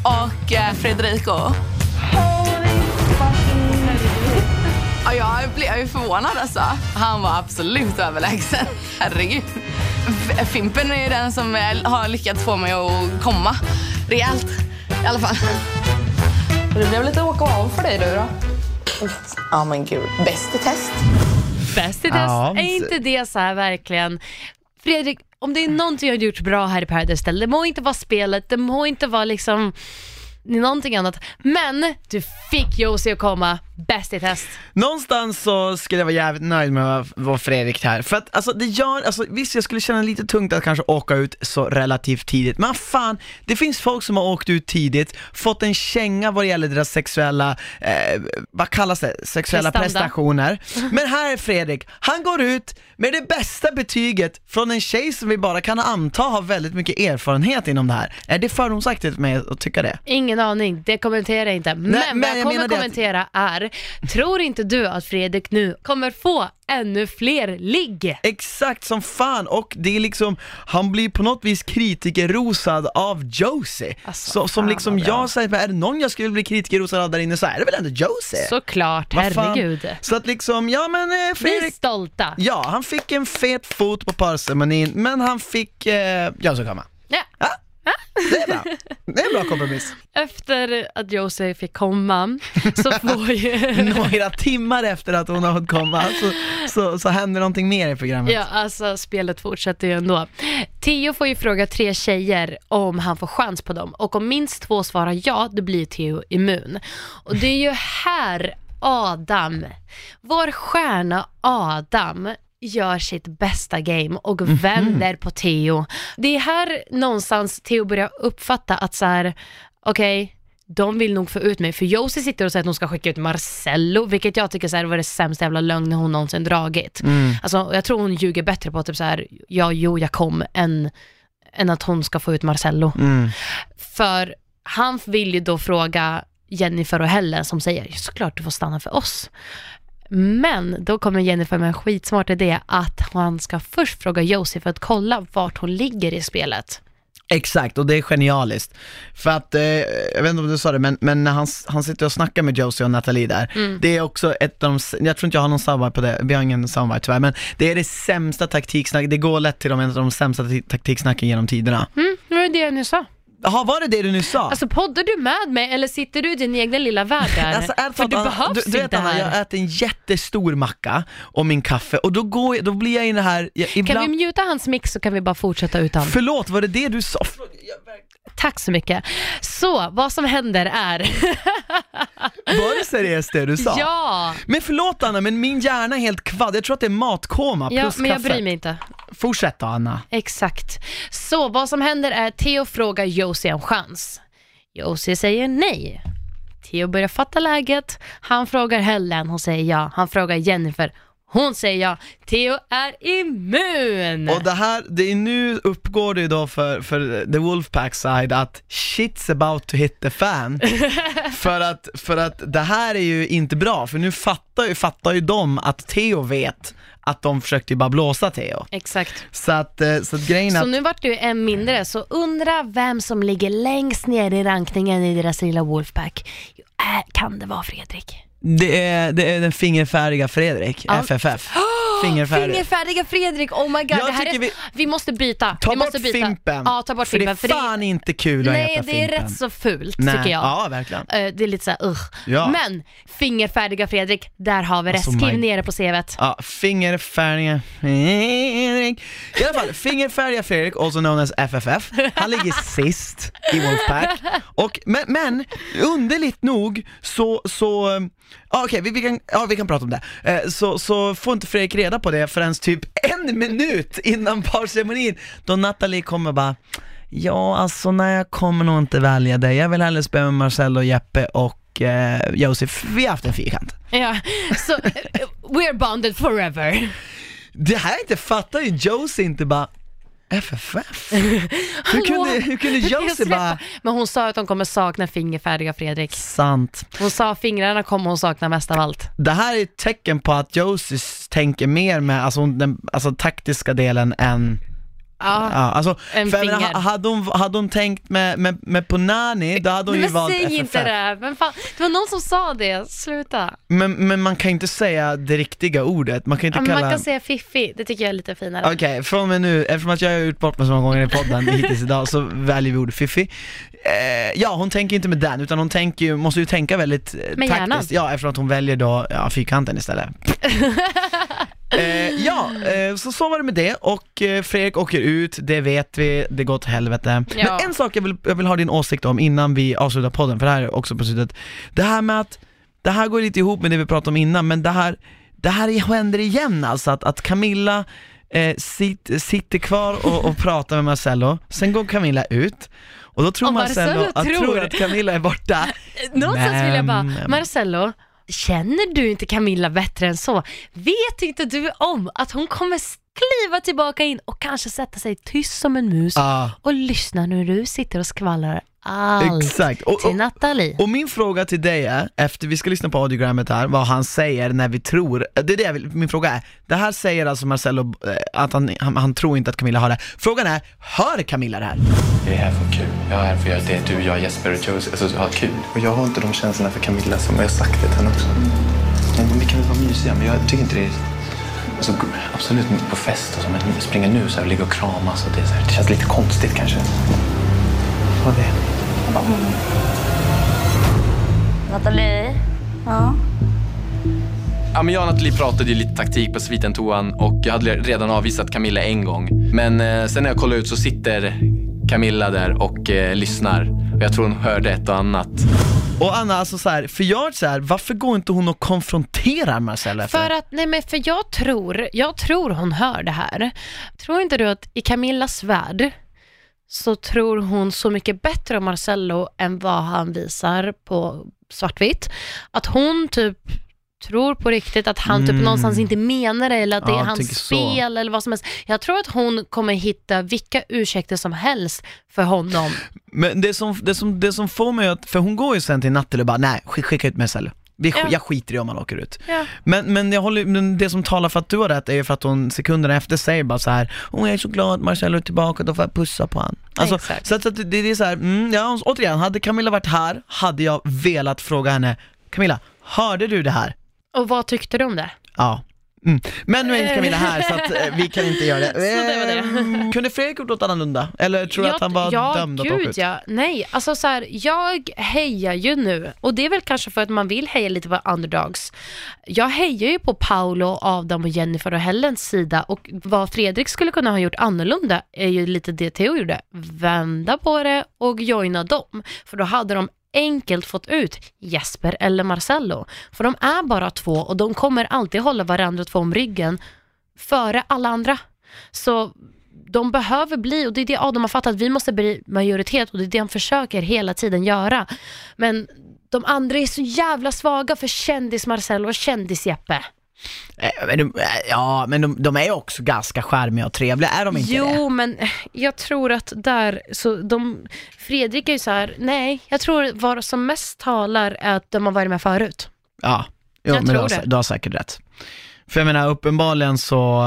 och eh, Fredrico. Ja, jag blev ju förvånad alltså. Han var absolut överlägsen. Herregud. Fimpen är ju den som har lyckats få mig att komma rejält i alla fall. Det blev lite åka av för dig du då. Ja men gud, bäst i test. Bäst i test, Ja, är inte det så här verkligen? Fredrik, om det är någonting jag har gjort bra här i Paradise Hotel, det må inte vara spelet, det må inte vara liksom någonting annat, men du fick Josie att komma bäst i test. Någonstans så skulle jag vara jävligt nöjd med att vara Fredrik här, för att alltså det gör, alltså visst jag skulle känna lite tungt att kanske åka ut så relativt tidigt, men fan, det finns folk som har åkt ut tidigt, fått en känga vad det gäller deras sexuella, eh, vad kallas det, sexuella Prestanda. prestationer. Men här är Fredrik, han går ut med det bästa betyget från en tjej som vi bara kan anta har väldigt mycket erfarenhet inom det här. Är det fördomsaktigt för mig att tycka det? Ingen aning, det kommenterar jag inte. Men, men vad jag jag kommer det att- kommentera tror inte du att Fredrik nu kommer få ännu fler ligg? Exakt som fan och det är liksom, han blir på något vis kritikerrosad av Josie. Alltså, så, som liksom jag säger, är det någon jag skulle bli kritikerrosad av där inne så är det väl ändå Josie? Såklart, herregud. Så att liksom, ja men eh, Vi är Fredrik, stolta. ja han fick en fet fot på parceremonin men han fick eh, Josie komma. Ja. Ja, det är bra. Det är en bra kompromiss. Efter att Josie fick komma så får ju... Några timmar efter att hon har fått komma så, så, så händer någonting mer i programmet. Ja, alltså spelet fortsätter ju ändå. Theo får ju fråga tre tjejer om han får chans på dem och om minst två svarar ja, då blir Theo immun. Och det är ju här Adam, vår stjärna Adam, gör sitt bästa game och vänder på Theo. Det är här någonstans Theo börjar uppfatta att så här, okej, de vill nog få ut mig, för Josie sitter och säger att hon ska skicka ut Marcello, vilket jag tycker så här, var det sämsta jävla lögn hon någonsin dragit. Alltså, jag tror hon ljuger bättre på typ så här, ja, jo, jag kom, än, än att hon ska få ut Marcello. Mm. För han vill ju då fråga Jennifer och Helen som säger, såklart du får stanna för oss. Men då kommer Jennifer med en skitsmart idé att han ska först fråga Josie för att kolla vart hon ligger i spelet. Exakt, och det är genialiskt. För att, eh, jag vet inte om du sa det, men, men när han, han sitter och snackar med Josie och Nathalie där, Mm. det är också ett av de, jag tror inte jag har någon soundbite på det, vi har ingen soundbite tyvärr, men det är det sämsta taktiksnacket, det går lätt till de, en av de sämsta taktik- taktiksnacken genom tiderna. Mm, det var det jag nyss sa. Jaha, var det det du nyss sa? Alltså poddar du med mig eller sitter du i din egen lilla värld där? Alltså, För du Anna, behövs du, du vet inte Anna, här. jag äter en jättestor macka och min kaffe och då, går jag, då blir jag in i det här, jag, Kan ibland, vi muta hans mix så kan vi bara fortsätta utan. förlåt var det det du sa? Förlåt, jag, Tack så mycket. Så, vad som händer är... var det seriöst det du sa? ja! Men förlåt Anna, men min hjärna är helt kvadd, jag tror att det är matkoma Ja, plus men jag kaffe. bryr mig inte. Fortsätt då Anna. Exakt. Så vad som händer är Theo frågar Josie en chans. Josie säger nej. Theo börjar fatta läget. Han frågar Helen, hon säger ja. Han frågar Jennifer, hon säger ja. Theo är immun! Och det här, det är nu uppgår det ju då för, för the Wolfpack side att shit's about to hit the fan. för, att, för att det här är ju inte bra, för nu fattar ju, fattar ju de att Theo vet att de försökte ju bara blåsa Theo. Exakt. Så att, eh, så att grejen Så att, nu vart du en mindre, så undra vem som ligger längst ner i rankningen i deras lilla Wolfpack. Jo, äh, kan det vara Fredrik? Det är, det är den fingerfärdiga Fredrik, Ja. FFF. Fingerfärdig. Fingerfärdiga Fredrik, oh my god. Jag det här är, vi... vi- måste byta. Ta vi måste bort byta. Fimpen. Ja, ta bort för Fimpen. det är fan inte kul att Nej, heta det är Fimpen. rätt så fult Nej. tycker jag. Ja, verkligen. Eh, Det är lite såhär, ugh. Ja. Men, fingerfärdiga Fredrik, där har vi det. Alltså, Skriv my- ner det på CVt. Ja, fingerfärdiga Fredrik. I alla fall, fingerfärdiga Fredrik, also known as FFF, han ligger sist i Wolfpack. Och, men, men underligt nog så, så ja, okej vi, vi, kan, ja, vi kan prata om det. Eh, så, så får inte Fredrik reda på det förrän typ en minut innan parceremonin, då Natalie kommer bara Ja, alltså nej jag kommer nog inte välja dig, jag vill hellre spela med Marcello, Jeppe och eh, Josef, vi har haft en fyrkant. Ja, så eh, we're bonded forever. Det här inte fattar ju Josie inte bara FFF? Hur kunde, hur kunde Josie bara Men hon sa att hon kommer sakna fingerfärdiga Fredrik. Sant. Hon sa fingrarna kommer hon sakna mest av allt. Det här är ett tecken på att Josie tänker mer med alltså, den alltså, taktiska delen än Ja, Ja, alltså, en för finger. ha- hade, hon, hade hon tänkt med, med, med Punani, då hade hon ju men valt säg FFF. inte det. Men fan, det var någon som sa det, sluta. Men, men man kan ju inte säga det riktiga ordet, man kan inte Ja, kalla... man kan säga fiffi, det tycker jag är lite finare. Okej, från och med nu, eftersom att jag har gjort bort mig så många gånger i podden hittills idag, så väljer vi ordet fiffi. Eh, ja, hon tänker inte med den, utan hon tänker ju, måste ju tänka väldigt eh, Med hjärnan. taktiskt. Ja, eftersom att hon väljer då, ja, fyrkanten istället. eh, ja, eh, så så var det med det och eh, Fredrik åker ut, det vet vi, det går åt helvete. Ja. Men en sak jag vill, jag vill ha din åsikt om innan vi avslutar podden, för det här är också på slutet. Det här med att, det här går lite ihop med det vi pratade om innan, men det här, det här händer igen alltså, att, att Camilla eh, sit, sitter kvar och, och pratar med Marcello, sen går Camilla ut och då tror Och Marcello, Marcello att, tror- att Camilla är borta. Någonstans vill jag bara, Men- Marcello, känner du inte Camilla bättre än så? Vet inte du om att hon kommer kliva tillbaka in och kanske sätta sig tyst som en mus Ja. och lyssna när du sitter och skvallrar allt Exakt. Och, till och, Nathalie. och min fråga till dig är, efter vi ska lyssna på audiogrammet här, vad han säger när vi tror, det är det jag vill, min fråga är, det här säger alltså Marcello eh, att han, han, han tror inte att Camilla har det. Frågan är, hör Camilla det här? Jag är här för kul. Jag är här för att det är du, jag, Jesper och Josie. Alltså, ha kul. Och jag har inte de känslorna för Camilla som jag har sagt det till henne också. Men vi kan väl vara mysiga, men jag tycker inte det är... Alltså, absolut inte på fest och så, men springa nu så här och ligga och kramas och det, är så här, det känns lite konstigt kanske. Vad är det? Nathalie? Ja? Ja, men jag och Nathalie pratade ju lite taktik på sviten toan och jag hade redan avvisat Camilla en gång. Men eh, sen när jag kollade ut så sitter Camilla där och eh, lyssnar. Och jag tror hon hörde ett och annat. Och Anna, alltså så här, för jag är så här, varför går inte hon och konfronterar Marcello efter För att, nej men för jag tror, jag tror hon hör det här. Tror inte du att i Camillas värld så tror hon så mycket bättre om Marcello än vad han visar på svartvitt. Att hon typ tror på riktigt att han typ Mm. någonstans inte menar det eller att det Ja, är jag hans tycker så. eller vad som helst. Jag tror att hon kommer hitta vilka ursäkter som helst för honom. Men det som, det som, det som får mig att, för hon går ju sen till Nathalie och bara, nej, sk- skicka ut Marcello. Vi, sk- Ja. Jag skiter i om han åker ut. Ja. Men, men, jag håller, men det som talar för att du har rätt är ju för att hon sekunderna efter säger bara så här, hon är så glad att Marcello är tillbaka, då får jag pussa på han. Alltså, Exakt. så att, så att det, det är så här, mm, ja, återigen, hade Camilla varit här, hade jag velat fråga henne, Camilla, hörde du det här? Och vad tyckte du om det? Ja. Mm. Men nu är inte Camilla här så att eh, vi kan inte göra det. Det det. Ehm, Kunde Fredrik gjort något annorlunda? Eller tror du att han var ja, dömd att åka ut? Ja, nej, alltså så här, jag hejar ju nu och det är väl kanske för att man vill heja lite på underdogs. Jag hejar ju på Paolo, Adam och Jennifer och Hellens sida och vad Fredrik skulle kunna ha gjort annorlunda är ju lite det Theo gjorde. Vända på det och joina dem. För då hade de enkelt fått ut Jesper eller Marcello. För de är bara två och de kommer alltid hålla varandra två om ryggen före alla andra. Så de behöver bli, och det är det Adam har fattat, vi måste bli majoritet och det är det han försöker hela tiden göra. Men de andra är så jävla svaga för kändis Marcello och kändis Jeppe. Men de, eh, ja, men de, de är också ganska charmiga och trevliga, är de inte det? Jo, men jag tror att där, så de, Fredrik är ju så här, nej, jag tror vad som mest talar är att de har varit med förut. Ja, jo, Jag men du har, du har säkert rätt. För jag menar uppenbarligen så,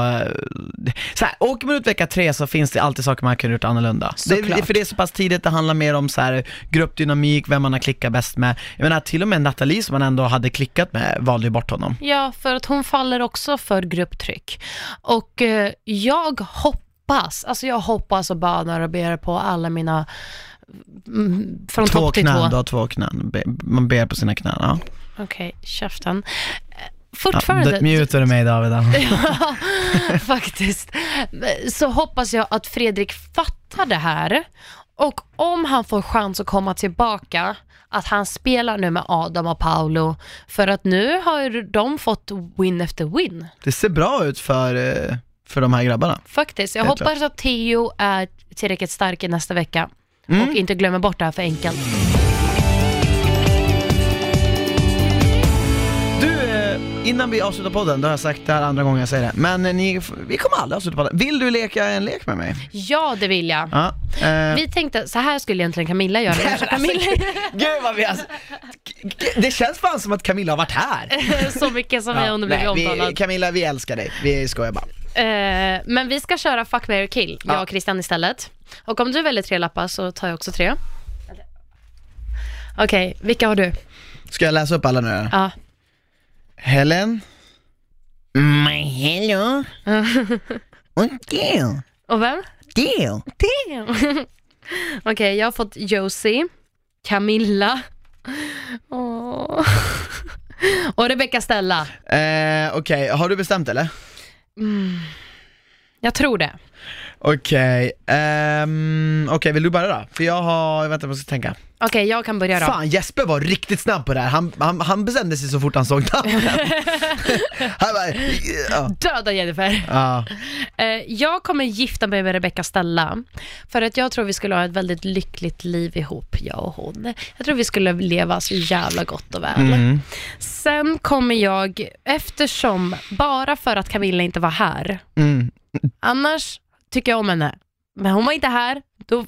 så här, åker man ut vecka tre så finns det alltid saker man kunde gjort annorlunda. Det, för det är så pass tidigt, det handlar mer om så här, gruppdynamik, vem man har klickat bäst med. Jag menar till och med Nathalie som man ändå hade klickat med valde ju bort honom. Ja, för att hon faller också för grupptryck. Och eh, jag hoppas, alltså jag hoppas och badar och ber på alla mina, mm, från två topp till knän, tå. du har två knän. Man ber på sina knän, ja. Okej, käften. Ja Fortfarande, d- mutar du mig David? Ja. ja, faktiskt, så hoppas jag att Fredrik fattar det här och om han får chans att komma tillbaka, att han spelar nu med Adam och Paolo, för att nu har de fått win efter win. Det ser bra ut för, eh, för de här grabbarna. Faktiskt. Jag Helt hoppas att Theo är tillräckligt stark i nästa vecka Mm. och inte glömmer bort det här för enkelt. Innan vi avslutar podden, då har jag sagt det här andra gången jag säger det, men eh, ni, vi kommer aldrig avsluta podden. Vill du leka en lek med mig? Ja, det vill jag. Ja. eh, Vi tänkte, så här skulle egentligen Camilla göra. Kanske Camilla Gud vad vi alltså, det känns fan som att Camilla har varit här. så mycket som vi Ja, under blivit nej, vi, omtalad. Camilla, vi älskar dig. Vi skojar bara. Eh, men vi ska köra Fuck, marry, kill, jag Ja. och Christian istället. Och om du väljer tre lappar så tar jag också tre. Okej, vilka har du? Ska jag läsa upp alla nu? Ja. Helen. My hello. Och Gail. Och vem? Gail. Damn. Okej, jag har fått Josie, Camilla Åh. och Rebecca Stella. Eh, Okej, har du bestämt eller? Mm. Jag tror det. Okej, ehm, okej vill du börja då? För jag har, vänta jag måste tänka. Okej, jag kan börja då. Fan Jesper var riktigt snabb på det här, han, han, han bestämde sig så fort han såg namnen. han bara, ja. Döda Jennifer. ja. Eh, jag kommer gifta mig med Rebecca Stella för att jag tror vi skulle ha ett väldigt lyckligt liv ihop, jag och hon. Jag tror vi skulle leva så jävla gott och väl. Mm. Sen kommer jag, eftersom, bara för att Camilla inte var här, Mm. annars tycker jag om henne, men hon var inte här, då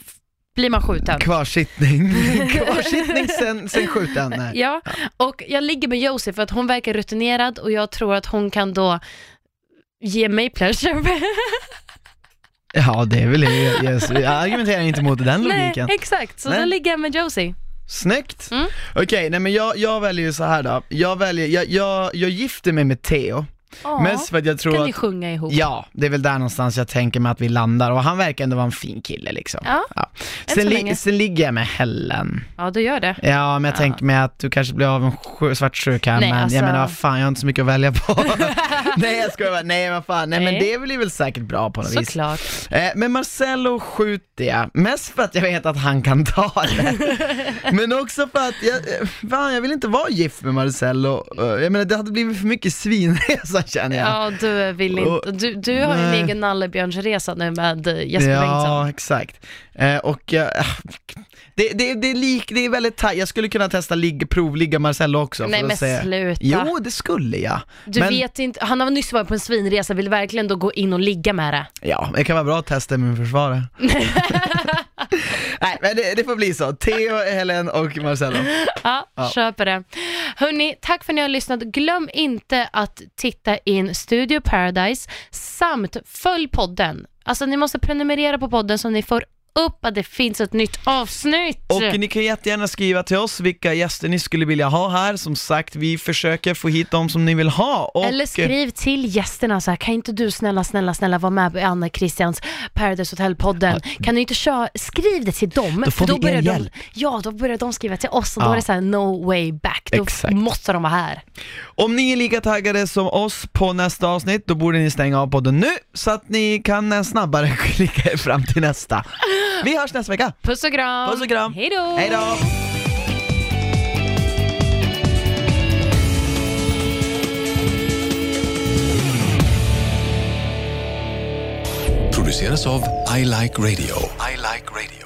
blir man skjuten. Kvarsittning, kvarsittning sen, sen skjuten. Nej. Ja, och jag ligger med Josie för att hon verkar rutinerad och jag tror att hon kan då ge mig pleasure. Ja det är väl det, yes. jag argumenterar inte mot den Nej, logiken. exakt. Så Nej. då ligger jag med Josie. Snyggt! Mm. Okej, nej men jag, jag väljer ju så här då, jag väljer, jag, jag, jag gifter mig med Theo, Ja. mest för att jag tror Kan ni att sjunga ihop? Ja, det är väl där någonstans jag tänker mig att vi landar och han verkar ändå vara en fin kille liksom. Ja, än så Sen, länge. li- sen ligger jag med Helen. Ja, du gör det. Ja, men jag Ja. tänker mig att du kanske blir av en sj- svartsjuk här, Nej, men alltså- jag menar vad fan, jag har inte så mycket att välja på. nej jag skojar bara, nej vad fan, nej, men Nej. det blir väl säkert bra på något vis. Såklart. Eh, men Marcello skjuter jag, mest för att jag vet att han kan ta det. men också för att jag, eh, fan, jag vill inte vara gift med Marcello. Eh, Jag menar det hade blivit för mycket svinresa känner jag. Ja, du vill inte. Du, du har ju en egen nallebjörnsresa nu med eh, Jesper ja, Bengtsson. exakt. Eh, och eh, det, det, det, är lik, det är väldigt tajt, jag skulle kunna testa ligg, provligga Marcello också. Nej för att men se. sluta. Jo, det skulle jag. Du men, vet inte, han har nyss varit på en svinresa, vill verkligen då gå in och ligga med det? Ja, det kan vara bra att testa min försvarare. Nej, men det, det får bli så. Theo, Helen och Marcello. Ja, Ja. köper det. Hörni, tack för att ni har lyssnat. Glöm inte att titta in Studio Paradise samt följ podden. Alltså ni måste prenumerera på podden så ni får upp att det finns ett nytt avsnitt. Och ni kan jättegärna skriva till oss vilka gäster ni skulle vilja ha här. Som sagt, vi försöker få hit dem som ni vill ha. Och, Eller skriv till gästerna så här, kan inte du snälla, snälla, snälla vara med på Anna Christians Paradise Hotel-podden? Kan du inte köra, skriv det till dem. Då får för vi er börjar de, hjälp. Ja, då börjar de skriva till oss och då Ja. är det så här, no way back. Då Exakt. måste de vara här. Om ni är lika taggade som oss på nästa avsnitt, då borde ni stänga av podden nu så att ni kan snabbare klicka er fram till nästa. Vi hörs nästa vecka. Puss och kram. Puss och kram. Hej då. Hej då. produceras av I Like Radio. I like radio.